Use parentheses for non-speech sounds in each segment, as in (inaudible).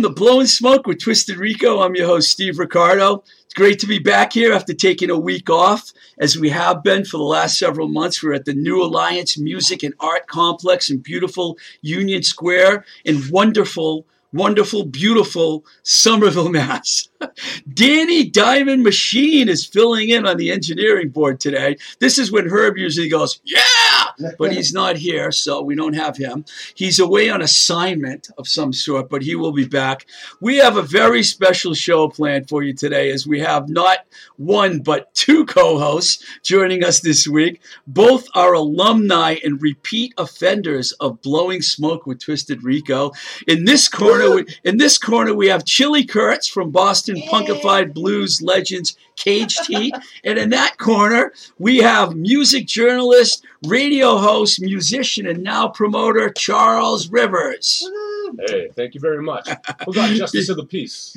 Welcome to Blowing Smoke with Twisted Rico. I'm your host, Steve Ricardo. It's great to be back here after taking a week off, as we have been for the last several months. We're at the New Alliance Music and Art Complex in beautiful Union Square in wonderful wonderful, beautiful Somerville, (laughs) Mass. Danny Diamond Machine is filling in on the engineering board today. This is when Herb usually goes, Yeah! But he's not here, so we don't have him. He's away on assignment of some sort, but he will be back. We have a very special show planned for you today as we have not one, but two co hosts joining us this week. Both are alumni and repeat offenders of Blowing Smoke with Twisted Rico. In this corner, in this corner, we have Chili Kurtz from Boston Punkified Blues Legends Caged Heat. and in that corner, we have music journalist, radio host, musician, and now promoter Charles Rivers. Hey, thank you very much. Who got justice of the peace?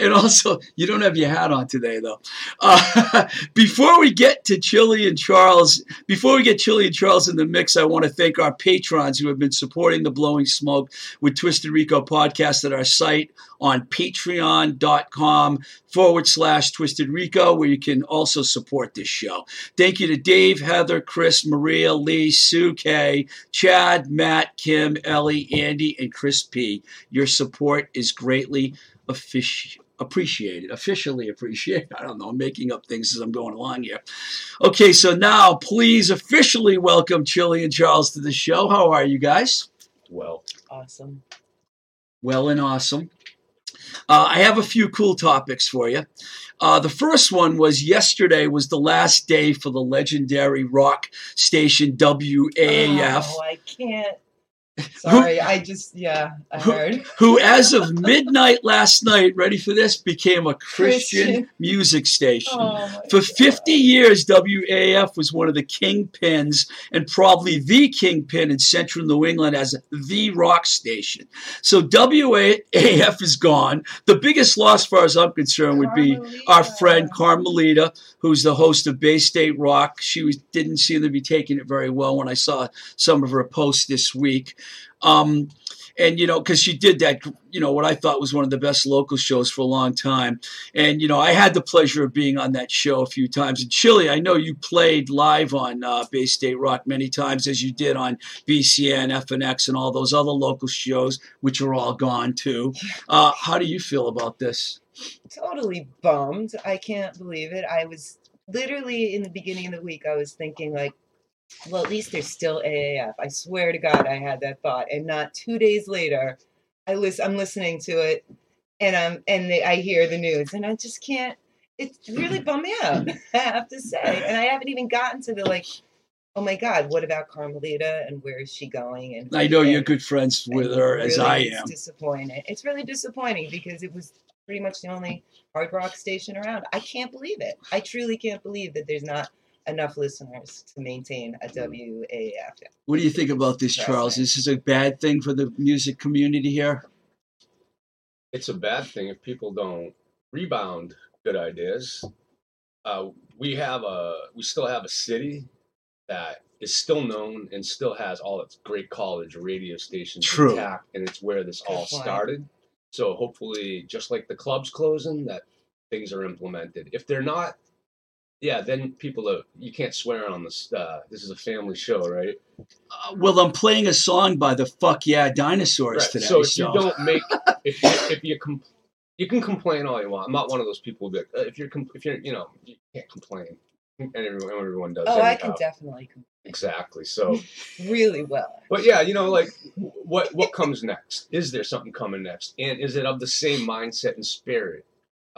And also, you don't have your hat on today, though. Uh, (laughs) before we get to Chili and Charles, before we get Chili and Charles in the mix, I want to thank our patrons who have been supporting the Blowing Smoke with Twisted Rico podcast at our site on patreon.com forward slash Twisted Rico, where you can also support this show. Thank you to Dave, Heather, Chris, Maria, Lee, Sue K, Chad, Matt, Kim, Ellie, Andy, and Chris P. Your support is greatly offici- appreciated, officially appreciated. (laughs) I don't know, I'm making up things as I'm going along here. Okay, so now please officially welcome Chili and Charles to the show. How are you guys? Well, Awesome. Well and awesome. Uh, I have a few cool topics for you. Uh, the first one was yesterday was the last day for the legendary rock station WAAF. Oh, I can't. (laughs) Sorry, I just yeah, I Who- heard. who, as of midnight last night, ready for this, became a Christian, Christian. music station. Oh, For God. 50 years, WAAF was one of the kingpins and probably the kingpin in central New England as the rock station. So WAAF is gone. The biggest loss, as far as I'm concerned, would be our friend Carmelita, who's the host of Bay State Rock. She was, didn't seem to be taking it very well when I saw some of her posts this week. Um, and, you know, because she did that, you know, what I thought was one of the best local shows for a long time. And, you know, I had the pleasure of being on that show a few times. In Chili, I know you played live on uh, Bay State Rock many times, as you did on BCN, FNX, and all those other local shows, which are all gone too. Uh, how do you feel about this? totally bummed. I can't believe it. I was literally in the beginning of the week. I was thinking like, well, at least there's still AAF. I swear to God, I had that thought, and not two days later, I listen. I'm listening to it, and I'm and they, I hear the news, and I just can't. It really mm-hmm. bummed me out. (laughs) I have to say, and I haven't even gotten to the like. Oh my God! What about Carmelita and where is she going? And I know you're good friends with her, as I am. It's disappointing. It's really disappointing because it was pretty much the only hard rock station around. I can't believe it. I truly can't believe that there's not enough listeners to maintain a WAAF. What do you think about this, Charles? Is This a bad thing for the music community here. it's a bad thing if people don't rebound good ideas. Uh, we have a, we still have a city that is still known and still has all its great college radio stations True. intact, and it's where this Good all point. started. So hopefully, just like the clubs closing, that things are implemented. If they're not, yeah, then people are. You can't swear on this. Uh, this is a family show, right? Uh, well, I'm playing a song by the Fuck Yeah Dinosaurs Right. today. So if you don't make, if you, if you com- you can complain all you want. I'm not one of those people who be like, uh, if you're com- if you're you know you can't complain, and everyone everyone does. Oh, I can definitely com- exactly. So, really well. but yeah, you know, like what what comes next? Is there something coming next? And is it of the same mindset and spirit?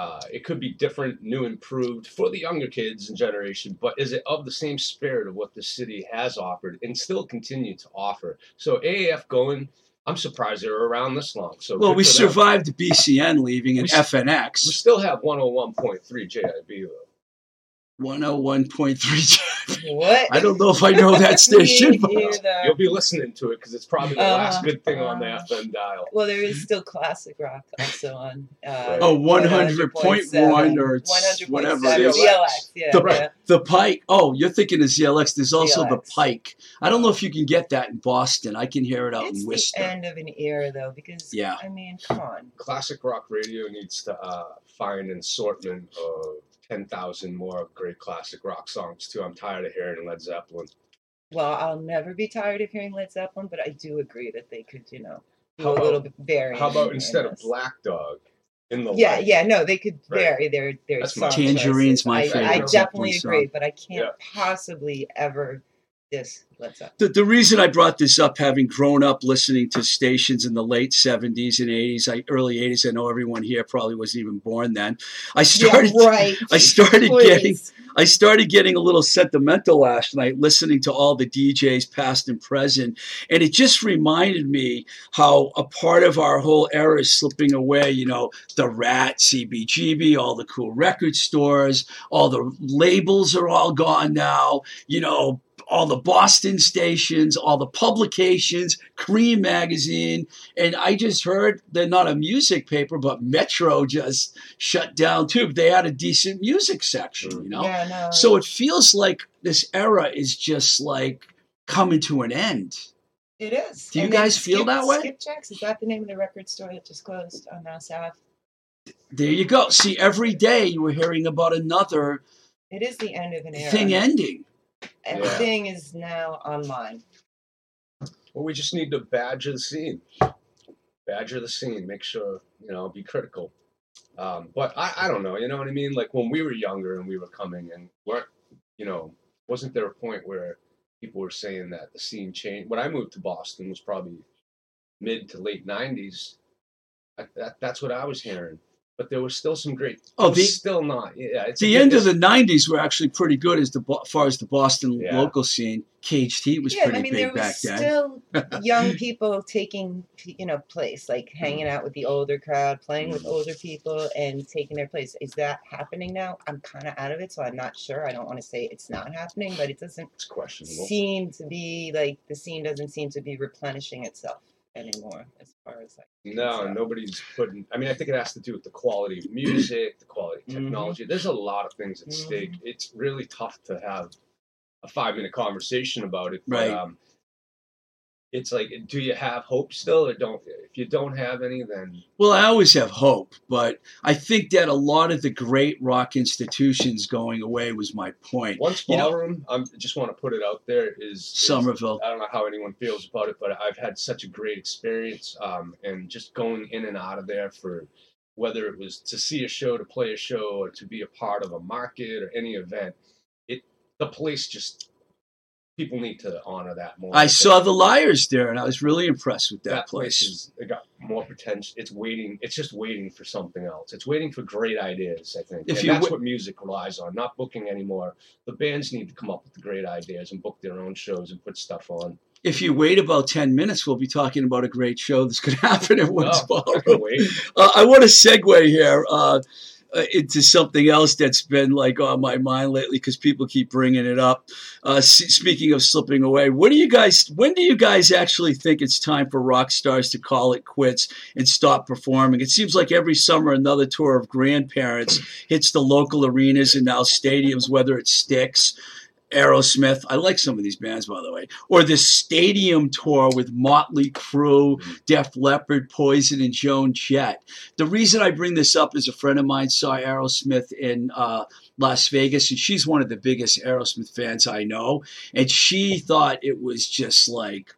Uh, it could be different, new, improved for the younger kids and generation, but is it of the same spirit of what the city has offered and still continue to offer? So AAF going, I'm surprised they're around this long. So well, we for them. survived BCN leaving and We FNX. We still have 101.3 JIB though. 101.3 What? I don't know if I know that (laughs) station. But- either. You'll be listening to it because it's probably the last Uh, good thing on the uh, FM dial. Well, there is still classic rock also on. Uh, Oh, 100.1 or 100.7 whatever it is. ZLX. Yeah, The- yeah. The Pike. Oh, you're thinking of ZLX. There's also the Pike. I don't know if you can get that in Boston. I can hear it out It's in the Worcester. end of an era, though, because Yeah. I mean, come on. Classic rock radio needs to uh, find an assortment of 10,000 more great classic rock songs, too. I'm tired of hearing Led Zeppelin. Well, I'll never be tired of hearing Led Zeppelin, but I do agree that they could, you know, do How a about- little bit vary. How about instead of. Black Dog in the Yeah, Light? yeah, no, they could Right. vary their their That's my- Tangerine's choices. my I, favorite I Zeppelin definitely song. agree, but I can't Yeah. possibly ever diss Led Zeppelin. Uh, the, the reason I brought this up, having grown up listening to stations in the late 70s and 80s, I, early 80s, I know everyone here probably wasn't even born then. I started, yeah, (laughs) right. I started Please. getting I started getting a little sentimental last night listening to all the DJs past and present. And it just reminded me how a part of our whole era is slipping away. You know, the Rat, CBGB, all the cool record stores, all the labels are all gone now. You know, all the Boston stations, all the publications, Cream magazine. And I just heard they're not a music paper, but Metro just shut down too. They had a decent music section, you know? Yeah, no. So it feels like this era is just like coming to an end. it is. Do you And guys feel Skip- that way? Skipjacks, is that the name of the record store that just closed on Mass Ave? There you go. See, every day you were hearing about another It is the end of an era. thing ending. Everything is now online. Well, we just need to badger the scene. Badger the scene. Make sure, you know, be critical. Um, but I, I don't know, you know what I mean? Like when we were younger and we were coming and weren't, you know, wasn't there a point where people were saying that the scene changed? When I moved to Boston was probably mid to late 90s. I, that, that's what I was hearing. But there was still some great. Oh, the- still not. Yeah, it's The bit end of the '90s were actually pretty good as the as far as the Boston Yeah. local scene. Caged Heat was yeah, pretty I mean, there big was back then. still (laughs) young people taking, you know, place, like hanging out with the older crowd, playing with older people, and taking their place. Is that happening now? I'm kind of out of it, so I'm not sure. I don't want to say it's not happening, but it doesn't It's questionable. seem to be like the scene doesn't seem to be replenishing itself anymore, as far as like. No, so. nobody's putting. I mean, I think it has to do with the quality of music, the quality of Mhm. technology. There's a lot of things at stake. It's really tough to have a five minute conversation about it. But, Right. Um, it's like, do you have hope still, or don't? If you don't have any, then Well, I always have hope, but I think that a lot of the great rock institutions going away was my point. once You know- I just want to put it out there is, is Somerville. I don't know how anyone feels about it, but I've had such a great experience. Um, and just going in and out of there for whether it was to see a show, to play a show, or to be a part of a market or any event, it the place just people need to honor that more. I saw the Liars there, and I was really impressed with that, that place. place is it got more potential. It's waiting. It's just waiting for something else. It's waiting for great ideas. I think, If and that's wi- what music relies on. Not booking anymore. The bands need to come up with the great ideas and book their own shows and put stuff on. if you wait about 10 minutes, we'll be talking about a great show that's going (laughs) to happen at Woods I Ballroom. wait. (laughs) Uh, I want to segue here uh, uh, into something else that's been like on my mind lately because people keep bringing it up. Uh, speaking of slipping away, what do you guys? When do you guys actually think it's time for rock stars to call it quits and stop performing? It seems like every summer another tour of grandparents hits the local arenas and now stadiums, whether it sticks. Aerosmith. I like some of these bands, by the way. Or this stadium tour with Motley Crue, Def Leppard, Poison, and Joan Jett. The reason I bring this up is a friend of mine saw Aerosmith in uh, Las Vegas, and she's one of the biggest Aerosmith fans I know. And she thought it was just like,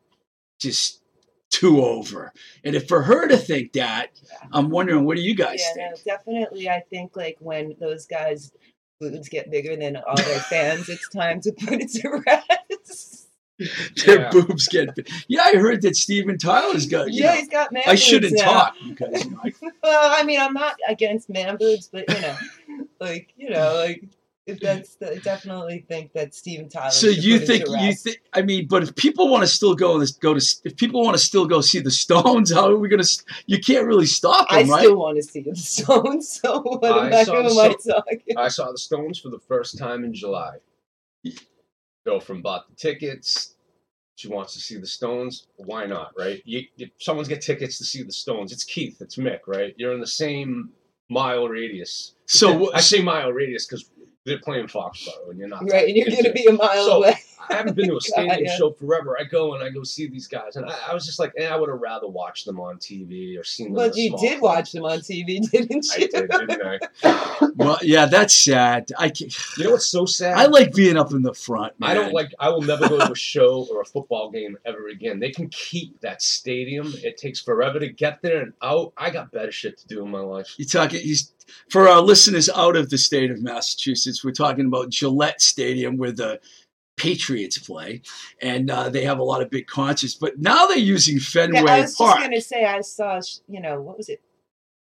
just too over. And if for her to think that, I'm wondering, what do you guys yeah, think? no, definitely. I think like when those guys' boobs get bigger than all their fans, it's time to put it to (laughs) rest. Their Yeah. boobs get big. Yeah, I heard that Steven Tyler's got, you yeah, know, he's got man boobs. I shouldn't now. talk because, you know, I (laughs) Well, I mean, I'm not against man boobs, but you know, like you know, like if that's the, I definitely think that Steven Tyler. So you think you think? I mean, but if people want to still go this go to if people want to still go see the Stones, (laughs) how are we gonna? You can't really stop I them, right? still want to see the (laughs) Stones. So what I am I saw who the am I talking? I saw the Stones for the first time in July. Girlfriend bought the tickets. She wants to see the Stones. Why not, right? You, if someone's get tickets to see the Stones, it's Keith, it's Mick, right? You're in the same mile radius. So (laughs) I say mile radius because they're playing Foxborough, and you're not Right, and you're going to be a mile So, away. I haven't been to a (laughs) stadium yeah. show forever. I go and I go see these guys, and I, I was just like, eh, I would have rather watched them on TV or seen them. Well, you small did club. watch them on TV, (laughs) didn't you? I you? did, didn't I? (laughs) well, yeah, that's sad. I can, You know what's so sad? I like being up in the front. Man. I don't like. I will never go to a show or a football game ever again. They can keep that stadium. It takes forever to get there and out. I got better shit to do in my life. You talking? He's for our listeners out of the state of Massachusetts. We're talking about Gillette Stadium where the Patriots play, and uh, they have a lot of big concerts. But now they're using Fenway Yeah, I was Park. just going to say, I saw, you know, what was it?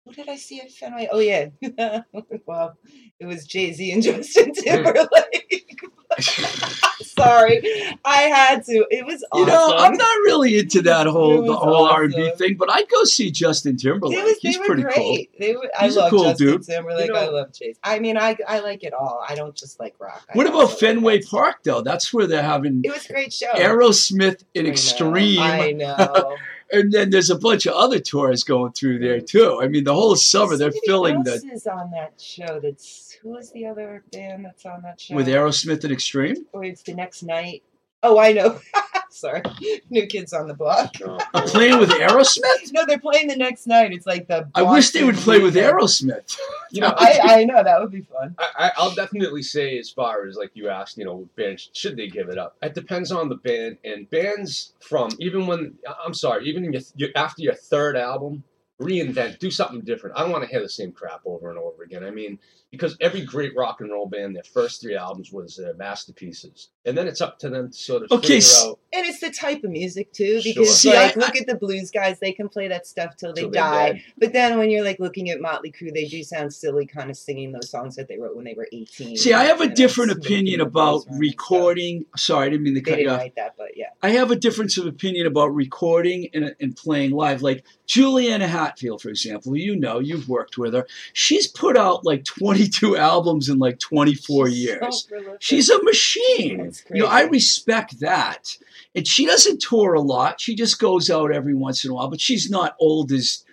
What did I see at Fenway? Oh, yeah. (laughs) well, it was Jay Z and (laughs) Justin Timberlake. (laughs) Sorry. I had to. It was awesome. You know, I'm not really into that whole the was whole R and B thing, but I'd go see Justin Timberlake. Was, He's they were pretty great. cool. They were, I He's a love cool Justin dude. Timberlake. You know- I love Chase. I mean, I I like it all. I don't just like rock. I What also about Fenway that. Park though? That's where they're having It was a great show. Aerosmith in I know, Extreme, I know. (laughs) and then there's a bunch of other tours going through there too. I mean, the whole summer they're Somebody filling else the is on that show. That's who is the other band that's on that show? with Aerosmith and Extreme. Or it's the next night. Oh, I know. (laughs) Sorry, New Kids on the Block. No, I'm playing with Aerosmith. No, they're playing the next night. It's like the. I wish they would play with. Aerosmith. (laughs) you know, I, I know that would be fun. I, I- I'll definitely say, as far as like you asked, you know, bands should they give it up? It depends on the band and bands from even when I'm sorry, even your, your, after your third album, reinvent, do something different. I don't want to hear the same crap over and over again. I mean, because every great rock and roll band, their first three albums was their masterpieces, and then it's up to them to sort of Okay, figure s- out. And it's the type of music too, because See, like I- look at the blues guys; they can play that stuff till they till they're die. dead. But then when you're like looking at Motley Crue, they do sound silly, kind of singing those songs that they wrote when they were 18. See, I have a different opinion about blues stuff. recording. Sorry, I didn't mean to They cut you didn't off. write that, but yeah. I have a difference of opinion about recording and, and playing live. Like Juliana Hatfield, for example, you know, you've worked with her. She's put out like 22 albums in like 24 She's years. prolific. She's a machine. You know, I respect that. And she doesn't tour a lot. She just goes out every once in a while, but she's not old as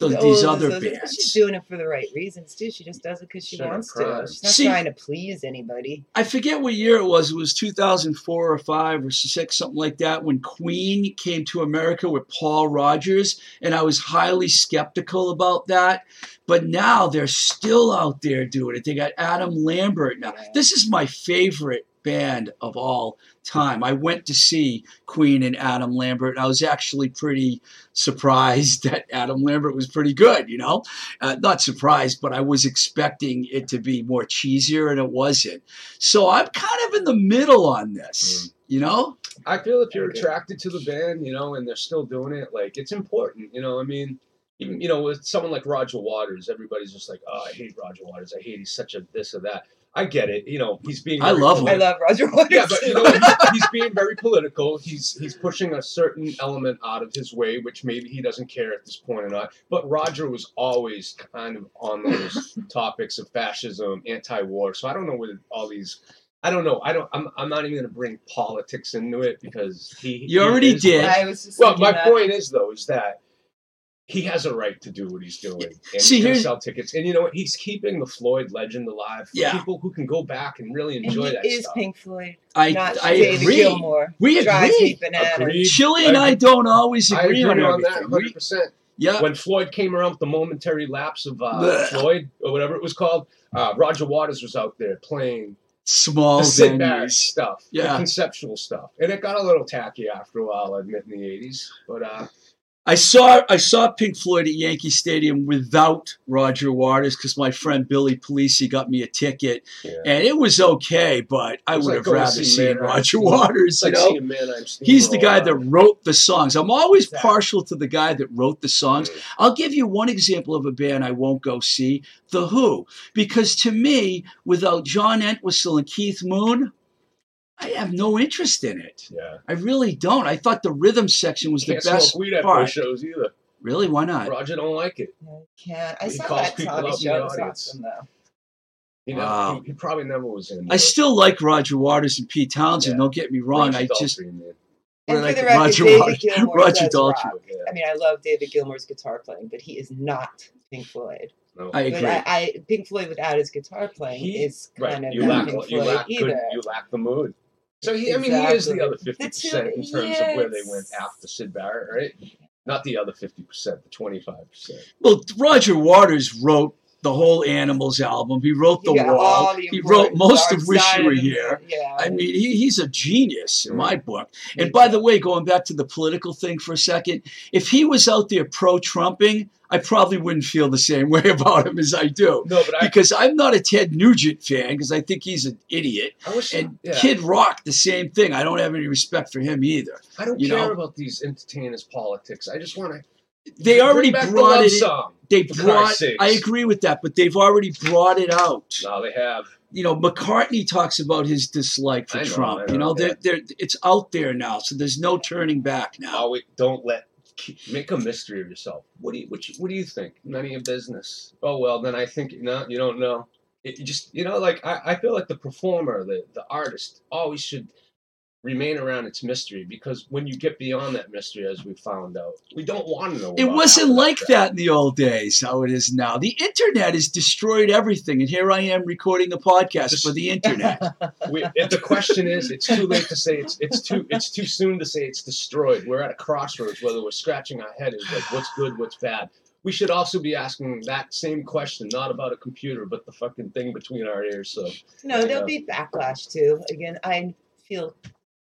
th- As these oh, other those- bands. She's doing it for the right reasons too. She just does it because she wants to. She's not See- trying to please anybody. I forget what year it was. It was 2004 or 5 or 6, something like that, when Queen came to America with Paul Rodgers. And I was highly skeptical about that. But now they're still out there doing it. They got Adam Lambert now. Yeah. This is my favorite band of all time. I went to see Queen and Adam Lambert. And I was actually pretty surprised (laughs) that Adam Lambert was pretty good, you know? Uh, not surprised, but I was expecting it to be more cheesier and it wasn't. So I'm kind of in the middle on this, you know? I feel if you're attracted to the band, you know, and they're still doing it, like it's important, you know. I mean, even you know, with someone like Roger Waters, everybody's just like, "Oh, I hate Roger Waters. I hate he's such a this or that." I get it, you know. He's being. I very love him. I love Roger Waters. Yeah, but you know, he- he's being very political. He's he's pushing a certain element out of his way, which maybe he doesn't care at this point or not. But Roger was always kind of on those (laughs) topics of fascism, anti-war. So I don't know whether all these. I don't know. I don't. I'm. I'm not even going to bring politics into it because he. You he already is- did. I was just Well, my that. point is though is that he has a right to do what he's doing and See, he's gonna here's- sell tickets. And you know what? He's keeping the Floyd legend alive for Yeah. people who can go back and really And enjoy he that is stuff. Pink Floyd, I, not I David agree. Gilmour. We Drives me agree. bananas. Agreed. Chili and I don't always I agree, agree on on that everything. 100. We- percent yeah, When Floyd came around with the momentary lapse of uh, Floyd or whatever it was called, uh, Roger Waters was out there playing small the venues. stuff, Yeah. the conceptual stuff, and it got a little tacky after a while. I admit in the '80s, but uh, I saw I saw Pink Floyd at Yankee Stadium without Roger Waters because my friend Billy Polisi got me a ticket, yeah. and it was okay, but I would like have rather see seen Man Roger. Waters. like you know, Man he's the guy that wrote the songs. I'm always Exactly. partial to the guy that wrote the songs. Mm. I'll give you one example of a band I won't go see, The Who, because to me, without John Entwistle and Keith Moon, I have no interest in it. Yeah, I really don't. I thought the rhythm section was can't the best smoke weed at part. those shows either. Really? Why not? Roger don't like it. I can't. I He saw calls that people Tommy out in the show. It was audience. awesome, though. He, never, Wow. he, he probably never was in. I still like Roger Waters and Pete Townshend. Yeah. Don't get me wrong. Roger I just Daltrey, man. And like for the record, Roger David Waters- (laughs) Gilmour Roger does Daltrey. rock. Yeah. I mean, I love David Gilmour's guitar playing, but he is not Pink Floyd. No. I But agree. I, I Pink Floyd without his guitar playing He- is kind Right, of you not lack, Pink you Floyd lack, good, either. you lack the mood. So he, I mean, he is the other fifty percent in terms of where they went after Syd Barrett, right? Not the other fifty percent, the twenty-five percent. Well, Roger Waters wrote the whole Animals album. He wrote The He got Wall. the He wrote most of Wish You Were Here. Yeah. I mean, he, he's a genius in my mm-hmm. book. And by the way, going back to the political thing for a second, if he was out there pro Trumping, I probably wouldn't feel the same (laughs) way about him as I do. No, but I, Because I'm not a Ted Nugent fan because I think he's an idiot. I wish, And yeah, Kid Rock, the same thing. I don't have any respect for him either. I don't you care know? about these entertainers' politics. I just want to. They already the brought love it. Song. they brought. I agree with that, but they've already brought it out. No, they have. you know, McCartney talks about his dislike for know, Trump. I you know, know, they're, they're, it's out there now, so there's no turning back now. Oh, don't let make a mystery of yourself. What do you what, you, what do you think? None of your business. Oh well, then I think no, you don't know. It, you just you know, like I, I feel like the performer, the the artist, always should remain around its mystery because when you get beyond that mystery, as we found out, we don't want to know. It wasn't like crap. that in the old days, how it is now. The internet has destroyed everything, and here I am recording a podcast for the internet. (laughs) We, if the question is, it's too late to say it's it's too it's too soon to say it's destroyed. We're at a crossroads whether we're scratching our head is like what's good, what's bad. We should also be asking that same question, not about a computer, but the fucking thing between our ears. So No, there'll be backlash too. Again, I feel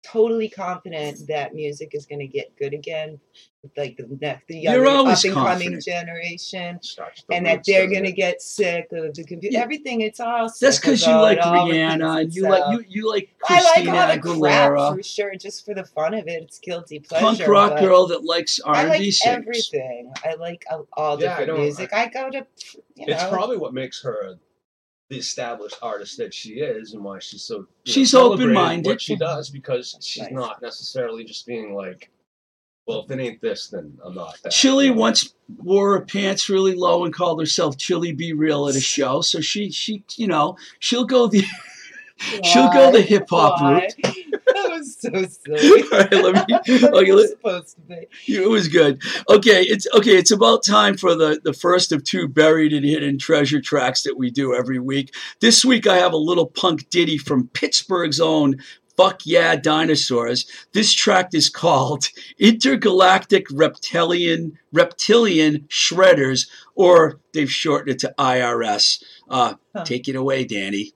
totally confident that music is going to get good again. with, Like the next, the younger, up always and coming generation, and that they're going to get sick of the computer. Yeah. Everything, it's all. That's because you like it, all repeats Rihanna and you like you you like I like Christina all the crap Aguilera, for sure, just for the fun of it. It's guilty pleasure. punk rock girl that likes R I and like B singers. everything. I like all, all Yeah, I different don't- music. I, go to, you know, It's probably what makes her the established artist that she is, and why she's so. you know, She's open-minded. What she does because she's Nice. not necessarily just being like, well, if it ain't this, then I'm not that. Chili you know? once wore her pants really low and called herself Chili Be Real at a show, so she she you know she'll go the (laughs) she'll go the hip hop Why? route. So silly. All right, let me- okay, it was let- supposed to be. (laughs) It was good. Okay, it's okay. It's about time for the the first of two buried and hidden treasure tracks that we do every week. This week I have a little punk ditty from Pittsburgh's own Fuck Yeah Dinosaurs. This track is called (laughs) Intergalactic Reptilian Reptilian Shredders, or they've shortened it to IRS. Uh, Huh. Take it away, Danny.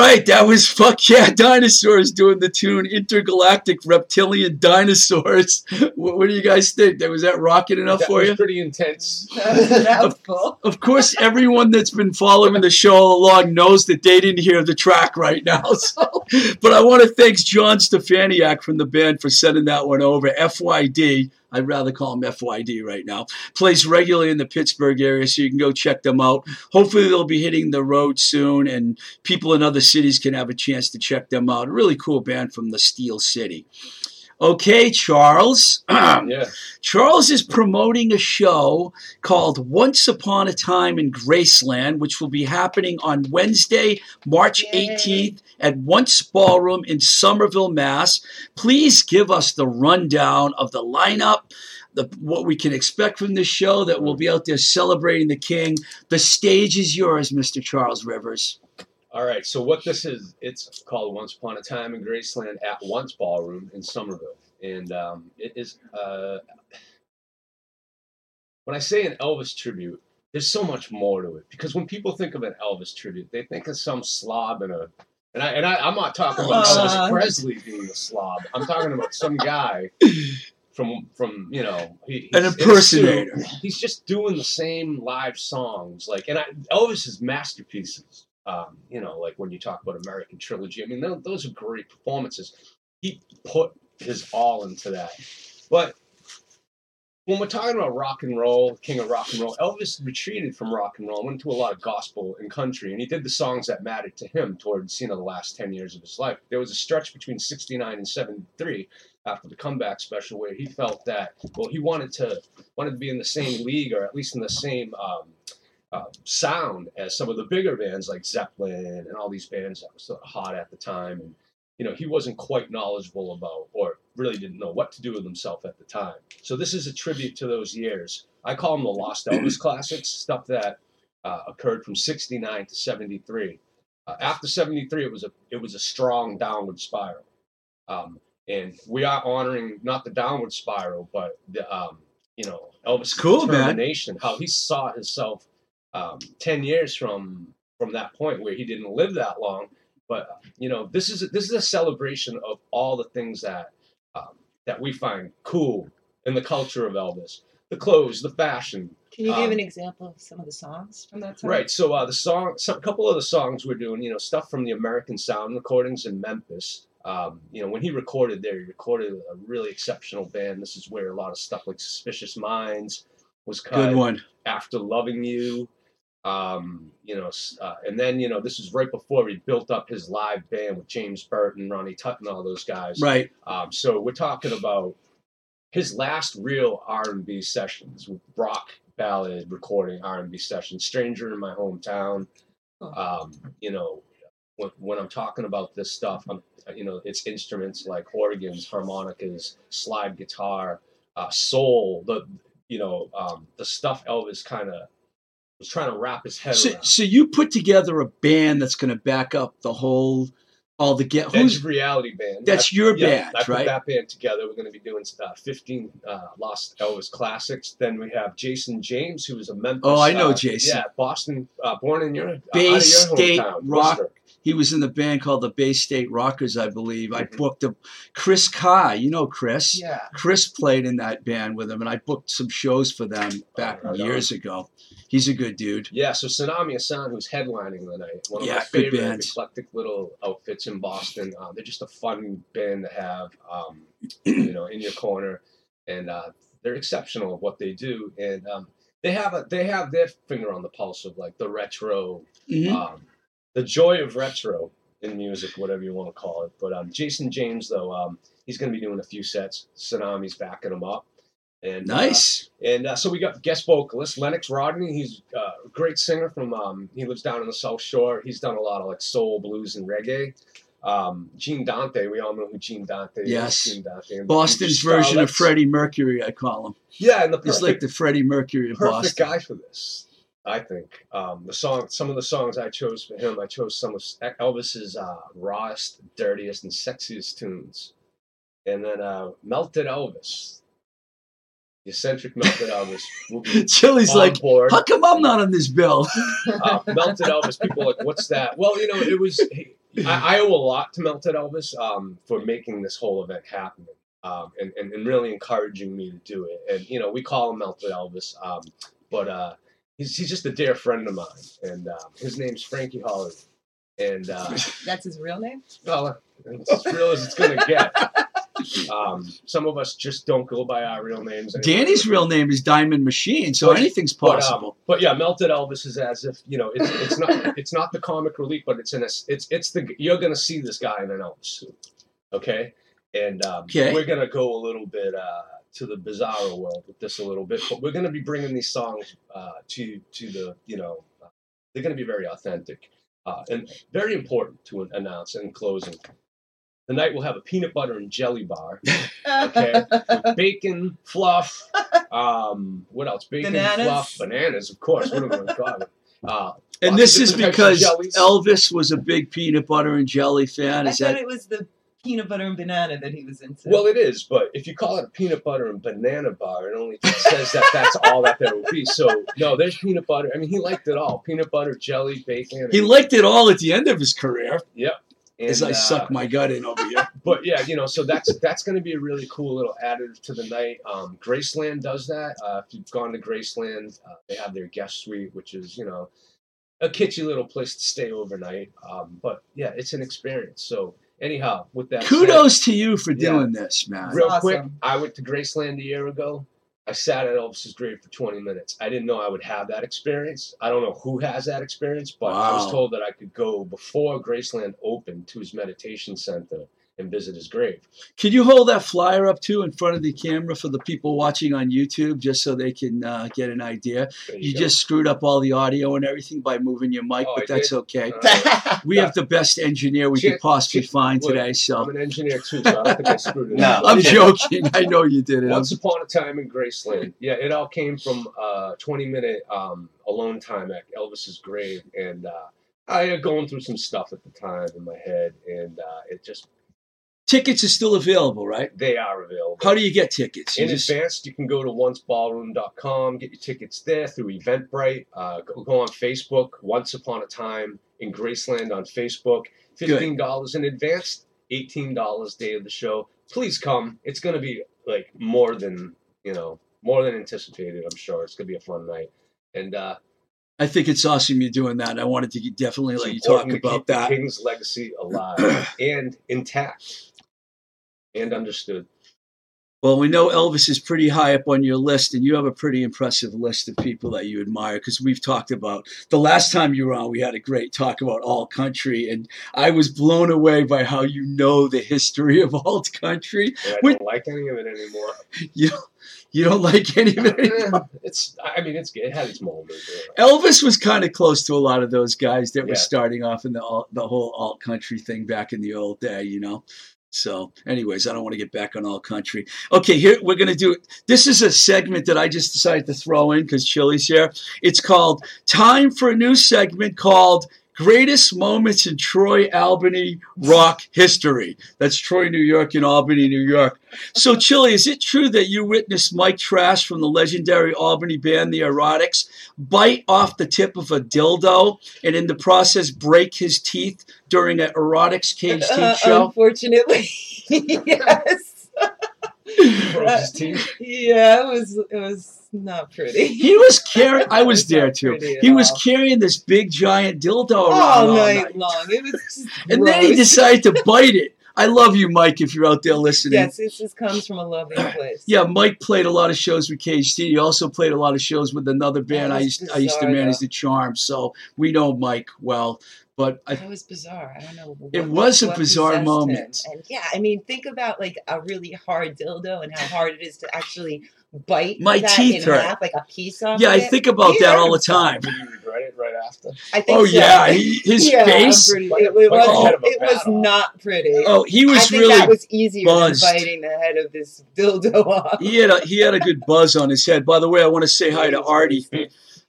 Right, that was Fuck Yeah (laughs) Dinosaurs doing the tune Intergalactic Reptilian Dinosaurs. (laughs) What, what do you guys think? That was that rocking enough that for was you? pretty intense. (laughs) that was cool. Of course, everyone that's been following the show all along knows that they didn't hear the track right now. So, but I want to thank John Stefaniak from the band for sending that one over. FYD, I'd rather call them FYD right now. Plays regularly in the Pittsburgh area, so you can go check them out. Hopefully, they'll be hitting the road soon, and people in other cities can have a chance to check them out. A really cool band from the Steel City. Okay, Charles. (clears throat) Yeah. Charles is promoting a show called Once Upon a Time in Graceland, which will be happening on Wednesday, March Yay. 18th at Once Ballroom in Somerville, Mass. Please give us the rundown of the lineup, the, what we can expect from this show that we'll be out there celebrating the King. The stage is yours, Mr. Charles Rivers. All right. So what this is, it's called Once Upon a Time in Graceland at Once Ballroom in Somerville, and um, it is. Uh, when I say an Elvis tribute, there's so much more to it because when people think of an Elvis tribute, they think of some slob and a. And I and I, I'm not talking about Aw. Elvis Presley being a slob. I'm talking about some guy from from you know he, An in impersonator. He's just doing the same live songs like and I, Elvis's masterpieces. Um, you know, like when you talk about American Trilogy. I mean, those are great performances. He put his all into that. But when we're talking about rock and roll, king of rock and roll, Elvis retreated from rock and roll, went into a lot of gospel and country, and he did the songs that mattered to him towards you know the last ten years of his life. There was a stretch between '69 and '73 after the comeback special where he felt that well he wanted to wanted to be in the same league or at least in the same um, uh, sound as some of the bigger bands like Zeppelin and all these bands that were sort of hot at the time. And you know he wasn't quite knowledgeable about or really didn't know what to do with himself at the time. So this is a tribute to those years. I call them the lost elvis (clears throat) classics stuff that uh, occurred from 69 to 73 uh, after 73 it was a it was a strong downward spiral. Um, and we are honoring not the downward spiral but the um, you know elvis Cool, man. determination how he saw himself um, 10 years from from that point where he didn't live that long but you know this is a, this is a celebration of all the things that um, that we find cool in the culture of Elvis the clothes the fashion Can you give Um, an example of some of the songs from that time? Right. So uh, the song, some, a couple of the songs we're doing, you know, stuff from the American Sound recordings in Memphis. Um, you know, when he recorded there, he recorded a really exceptional band. This is where a lot of stuff like Suspicious Minds was cut. Good one. After Loving You. Um, you know, uh, and then you know this is right before he built up his live band with James Burton, Ronnie Tutt, and all those guys. Right. Um, so we're talking about his last real R&B sessions, rock ballad recording R&B sessions, "Stranger in My Hometown." Um, you know, when, when I'm talking about this stuff, I'm, you know, it's instruments like organs, harmonicas, slide guitar, uh, soul, the you know, um, the stuff Elvis kind of was trying to wrap his head So, around. so you put together a band that's going to back up the whole, all the get. Who's Reality Band. that's I- your yeah, band, I put right? that band together. We're going to be doing uh, 15 uh, Lost Elvis classics. Then we have Jason James, who is a Memphis. Oh, I know uh, Jason. Yeah, Boston, uh, born in your Bay out of your State hometown, rock. Worcester. He was in the band called the Bay State Rockers, I believe. I Mhm. booked a Chris Kai. You know Chris. Yeah. Chris played in that band with him, and I booked some shows for them back right on. years ago. He's a good dude. Yeah, so Tsunami of Sound, who's headlining the night, one of Yeah, my favorite band. eclectic little outfits in Boston. Uh, they're just a fun band to have, um, (clears throat) you know, in your corner, and uh, they're exceptional at what they do, and um, they have a they have their finger on the pulse of like the retro Mhm. um, the joy of retro in music, whatever you want to call it. But um, Jason James, though, um, he's going to be doing a few sets. Tsunami's backing him up. And, uh, Nice. and uh, so we got guest vocalist Lennox Rodney. He's uh, a great singer from. Um, he lives down in the South Shore. He's done a lot of like soul, blues, and reggae. Um, Gene Dante. We all know who Gene Dante Yes. is. Gene Dante. Boston's Future version of Freddie Mercury, I call him. Yeah, and the He's like the Freddie Mercury of perfect Boston. guy for this. I think um, the song, some of the songs I chose for him, I chose some of Elvis's uh, rawest, dirtiest, and sexiest tunes, and then uh, "Melted Elvis." the eccentric Melted Elvis (laughs) Chili's like, board. how come I'm not on this bill? (laughs) uh, Melted Elvis. People are like, what's that? Well, you know, it was. I, I owe a lot to Melted Elvis um, for making this whole event happen. Um, and, and, and really encouraging me to do it. And, you know, we call him Melted Elvis, um, but uh, he's, he's just a dear friend of mine. And um, his name's Frankie Holly. And, uh, (laughs) That's his real name. well, it's as real as it's going to get. Um, some of us just don't go by our real names. anymore. Danny's real name is Diamond Machine, so But- anything's But, um, possible. but yeah, melted Elvis is as if you know it's, it's not (laughs) it's not the comic relief, but it's in a it's it's the you're gonna see this guy in an Elvis suit, okay? And um, Okay. we're gonna go a little bit uh, to the bizarro world with this a little bit, but we're gonna be bringing these songs uh, to to the you know uh, they're gonna be very authentic uh, and very important to announce in closing. The night will have a peanut butter and jelly bar, (laughs) okay, with bacon, fluff, um, what else? Bacon, Bananas. fluff, bananas, of course. What am I going to call it? Uh, And this is different types of because. Elvis was a big peanut butter and jelly fan. I Is thought that it was the peanut butter and banana that he was into. well, it is, but if you call it a peanut butter and banana bar, it only says that that's all that there will be. So no, there's peanut butter. I mean, he liked it all: peanut butter, jelly, bacon. he liked it all at the end of his career? and, As I uh, suck my gut in over here. (laughs) but yeah, you know, so that's that's going to be a really cool little additive to the night. Um, Graceland does that. Uh, if you've gone to Graceland, uh, they have their guest suite, which is you know a kitschy little place to stay overnight. Um, but yeah, it's an experience. So anyhow, with that, said, Kudos to you for Yeah. doing this, man. real Awesome. quick, I went to Graceland a year ago. I sat at Elvis's grave for 20 minutes. I didn't know I would have that experience. I don't know who has that experience, but I was told that I could go before Graceland opened to his meditation center and visit his grave. Can you hold that flyer up too in front of the camera for the people watching on YouTube, just so they can uh, get an idea? There You go. just screwed up all the audio and everything by moving your mic, Oh, but I that's did? okay. Uh, (laughs) We have the best engineer we could possibly shit, find look, today, so I'm an engineer too, so I don't think I screwed it No. up. I'm joking. I know you did it. I'm- Once upon a time in Graceland. Yeah, it all came from uh, 20 minute um, alone time at Elvis's grave, and uh, I had going through some stuff at the time in my head, and uh, it just Tickets are still available, right? they are available. How do you get tickets? You in just- advance, you can go to onceballroom.com, get your tickets there through Eventbrite. Uh, go, go on Facebook, Once Upon a Time in Graceland on Facebook. $15 in advance, $18 day of the show. Please come. It's going to be like more than, you know, more than anticipated, I'm sure. It's going to be a fun night. And uh, I think it's awesome you're doing that. I wanted to definitely let you talk about keep that. King's legacy alive (clears throat) and intact and understood. Well, we know Elvis is pretty high up on your list, and you have a pretty impressive list of people that you admire because we've talked about the last time you were on, we had a great talk about alt country, and I was blown away by how you know the history of (laughs) alt country. And I don't like any of it anymore. You don't, you don't like any of it. (laughs) anymore. it's. I mean, it's. It had its moment. Elvis was kind of close to a lot of those guys that were starting off in the the whole alt country thing back in the old day, you know. So, anyways, I don't want to get back on all country. Okay, here we're gonna do. This is a segment that I just decided to throw in because Chili's here. It's called "Time for a New Segment" called "Greatest Moments in Troy Albany Rock History." That's Troy, New York, and Albany, New York. So, Chili, is it true that you witnessed Mike Trash from the legendary Albany band The Erotics bite off the tip of a dildo and in the process break his teeth during an Erotics cage Uh, teeth show? Unfortunately, (laughs) yes. Broke. Yeah, it was. It was not pretty. (laughs) He was carrying. I was It's there too. He was all. carrying this big giant dildo around all all night, night. long. It was just (laughs) and then he decided to bite it. I love you, Mike. If you're out there listening. Yes, this just comes from a loving (clears throat) place. Yeah, Mike played a lot of shows with KHT. He also played a lot of shows with another band. I was used I used to manage though. the Charm, so we know Mike well. But I, It was bizarre. I don't know. What, It was a what bizarre moment. him. And yeah, I mean, think about like a really hard dildo and how hard it is to actually bite My that teeth in hurt. half, like a piece of yeah, I it. think about He that hurt all the time. Did you regret it right after? I think Oh so. yeah, he, (laughs) his yeah, face. pretty- it, it was, the head of a it was not pretty. Oh, he was I was think really that was easier buzzed. than biting the head of this dildo (laughs) off. he had a he had a good buzz on his head. By the way, I want to say hi to Artie.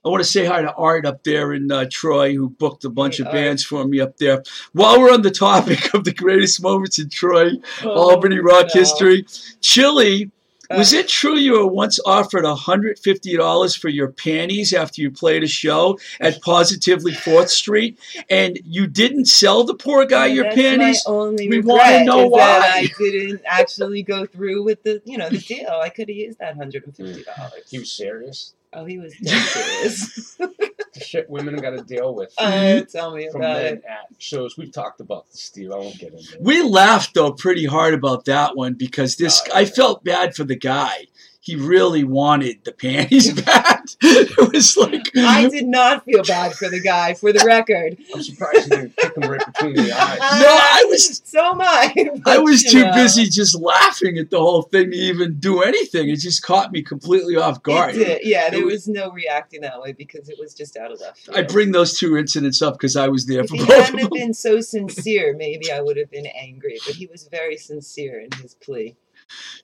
I want to say hi to Art up there in uh, Troy, who booked a bunch Hey, of bands for me up there. While we're on the (laughs) topic of the greatest moments in Troy, Albany rock no. history, Chili Was it true you were once offered $150 for your panties after you played a show at Positively 4th Street and you didn't sell the poor guy your That's panties? My only We wanna know why. I didn't actually go through with the, you know, the deal. I could have used that hundred and fifty dollars. He was serious. Oh, he was dead serious. (laughs) (laughs) The shit women got to deal with uh, tell me from about men it. at shows. We've talked about this, Steve. I won't get into it. We laughed though pretty hard about that one because this Oh, I felt bad for the guy. He really wanted the panties (laughs) back. it was like I did not feel bad for the guy, for the record. I'm surprised you didn't kick him right between the eyes. Uh, no, I was- So am I. I (laughs) was too know, busy just laughing at the whole thing to even do anything. It just caught me completely off it guard. did. Yeah, there It was- was no reacting that way because it was just out of left. I bring those two incidents up because I was there If for he both of hadn't them. have been so sincere, maybe I would have been angry. But he was very sincere in his plea.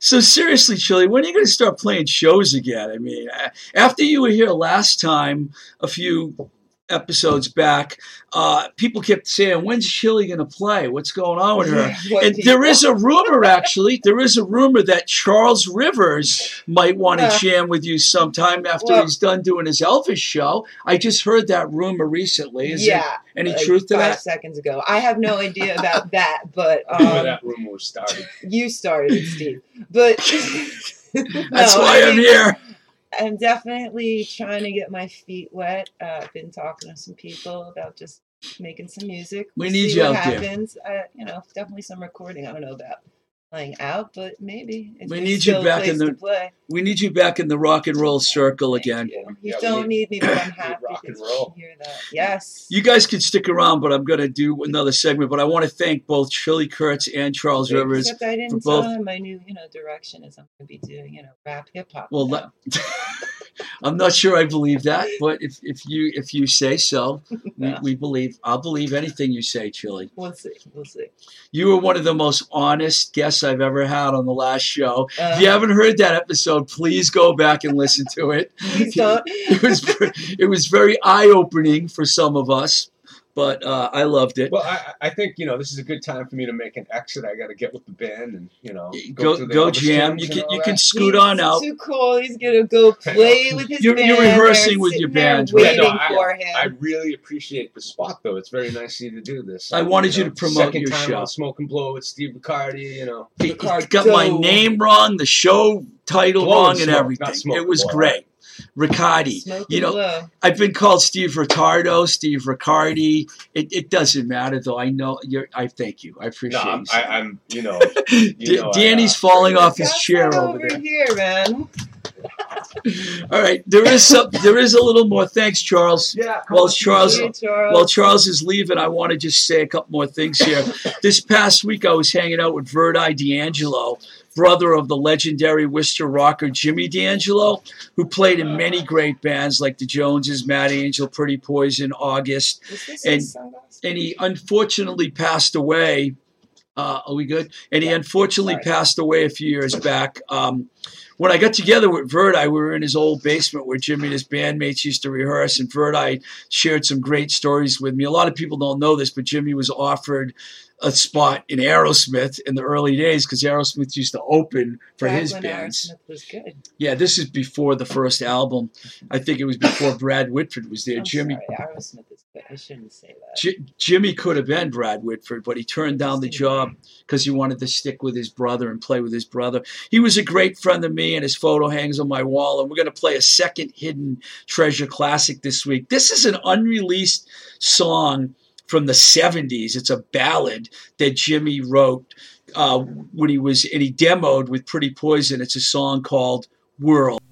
So seriously, Chili, when are you going to start playing shows again? I mean, after you were here last time, a few episodes back, uh, people kept saying, "When's Chili going to play? What's going on with her?" (laughs) And there people- is a rumor, actually, there is a rumor that Charles Rivers might want to Yeah. jam with you sometime after Well- he's done doing his Elvis show. I just heard that rumor recently. Is yeah, there any like truth to five that? seconds ago. I have no idea (laughs) about that, but I knew where um, that rumor started. you started it, Steve. But (laughs) That's No, why I I'm think- here. I'm definitely trying to get my feet wet. Uh, I've been talking to some people about just making some music. We We'll need see you what out there. happens. Uh, you know, definitely some recording. I don't know about playing out, but maybe. It's, We need you back in the- play. We need you back in the rock and roll circle Thank again. You, You Yeah, don't need me, but I'm (laughs) happy rock and to roll. hear that. Yes. You guys can stick around, but I'm going to do another segment. But I want to thank both Chili Kurtz and Charles Thanks. Rivers. Except I didn't for both- tell him my new, you know, direction is I'm going to be doing, you know, rap hip hop. Well, now. let, (laughs) I'm not sure I believe that, but if, if you if you say so, we, Yeah. we believe. I'll believe anything you say, Chili. we'll see. We'll see. You were one of the most honest guests I've ever had on the last show. Uh, If you haven't heard that episode, please go back and listen to it. (laughs) please don't. It was it was very eye opening for some of us, but uh, I loved it. Well, I, I think you know this is a good time for me to make an exit. I got to get with the band and you know Go through the go jam. You can all you can scoot He's on out. Too cool. He's gonna go (laughs) play with his You're- band. you're rehearsing with your band, waiting Yeah, no, I- for him. I really appreciate the spot, though. It's very nice of you to do this. I wanted you to promote second your time show. on Smoke and Blow with Steve Riccardi. You know, He got my name wrong, the show title Blow wrong, and Smoke, everything. It was Blow. great. Riccardi. Smoke You know, blow. I've been called Steve Ricardo, Steve Riccardi. It, it doesn't matter though. I know you're. I thank you. I appreciate. no, appreciate I'm, you. I, I'm, you know, Da- (laughs) you know I, Danny's uh, falling off his chair some over there. here, man. (laughs) All right, there is some. There is a little more. Thanks, Charles. yeah. Well, Charles- Hey, Charles. While Charles is leaving, I want to just say a couple more things here. (laughs) this past week, I was hanging out with Verdi D'Angelo, brother of the legendary Worcester rocker Jimmy D'Angelo, who played in many great bands like the Joneses, Mad Angel, Pretty Poison, August, and- and he unfortunately passed away. Uh, are we good? And he unfortunately Sorry. passed away a few years back. Um, when I got together with Verdi, we were in his old basement where Jimmy and his bandmates used to rehearse, and Verdi shared some great stories with me. A lot of people don't know this, but Jimmy was offered a spot in Aerosmith in the early days because Aerosmith used to open for Back his bands. Aerosmith was good. Yeah, this is before the first album. I think it was before (laughs) Brad Whitford was there. I'm Jimmy sorry, Aerosmith is good. I shouldn't say that. J- Jimmy could have been Brad Whitford, but he turned down the job because he wanted to stick with his brother and play with his brother. He was a great friend of me, and his photo hangs on my wall. And we're going to play a second hidden treasure classic this week. This is an unreleased song from the 70s. It's a ballad that Jimmy wrote uh, when he was, and he demoed with Pretty Poison. It's a song called World. World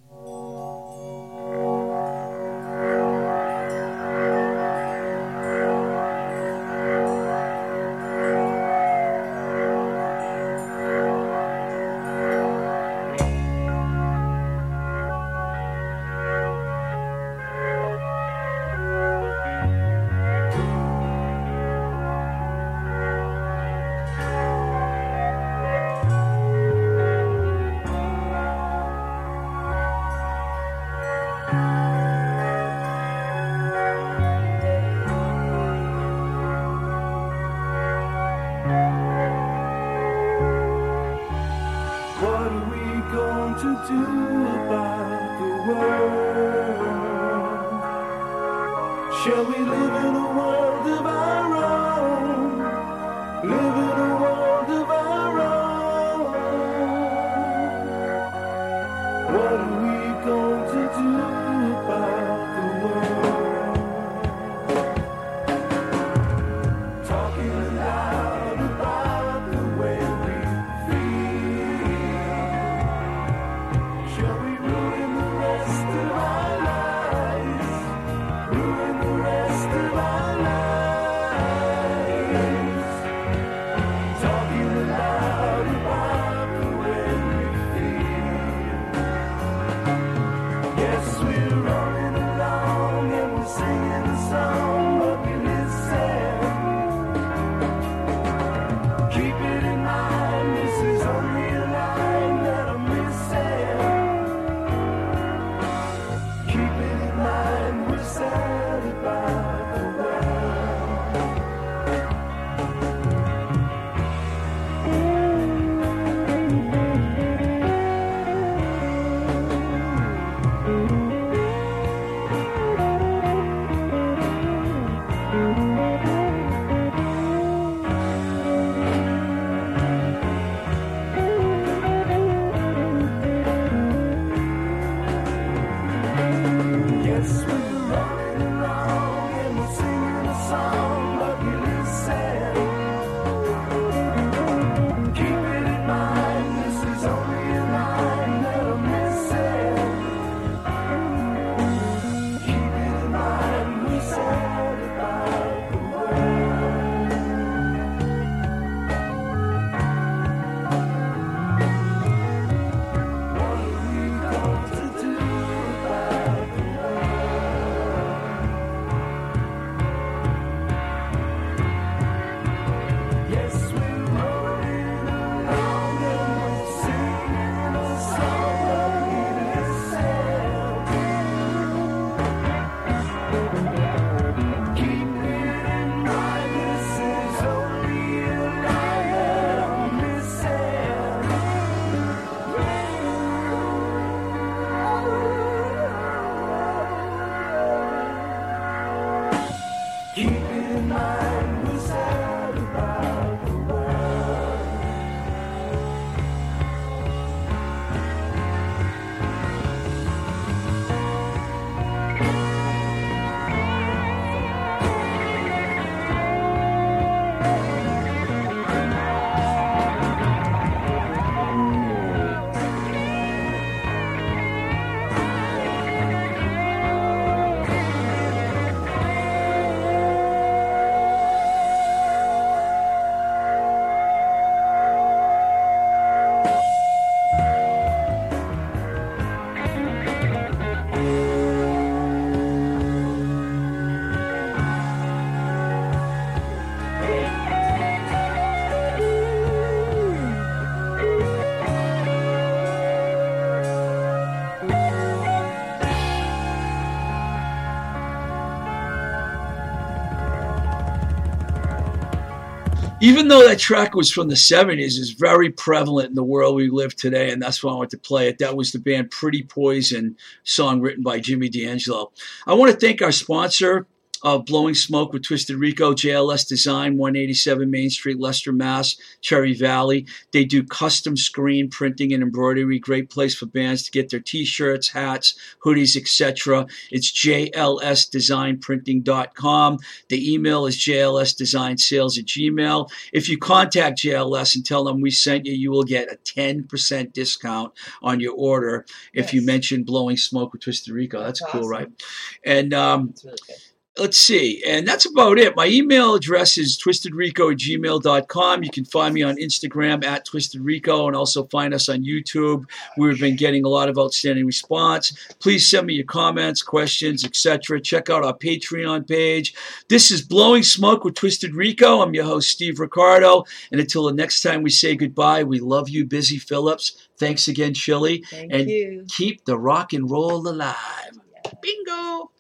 even though that track was from the 70s, is very prevalent in the world we live today, and that's why I wanted to play it. That was the band Pretty Poison song written by Jimmy D'Angelo. I want to thank our sponsor, of Blowing Smoke with Twisted Rico, JLS Design, 187 Main Street, Leicester, Mass, Cherry Valley. They do custom screen printing and embroidery. Great place for bands to get their t-shirts, hats, hoodies, etc. It's jlsdesignprinting.com. The email is jlsdesignsales at gmail. If you contact JLS and tell them we sent you, you will get a 10% discount on your order if you mention Blowing Smoke with Twisted Rico. That's, That's cool, awesome. right? And um, It's really good. Let's see. And that's about it. My email address is twistedrico at gmail.com. You can find me on Instagram at twistedrico and also find us on YouTube. We've been getting a lot of outstanding response. Please send me your comments, questions, etc. Check out our Patreon page. This is Blowing Smoke with Twisted Rico. I'm your host, Steve Ricardo. And until the next time we say goodbye, we love you, Busy Phillips. Thanks again, Chili. Thank and you. keep the rock and roll alive. Bingo.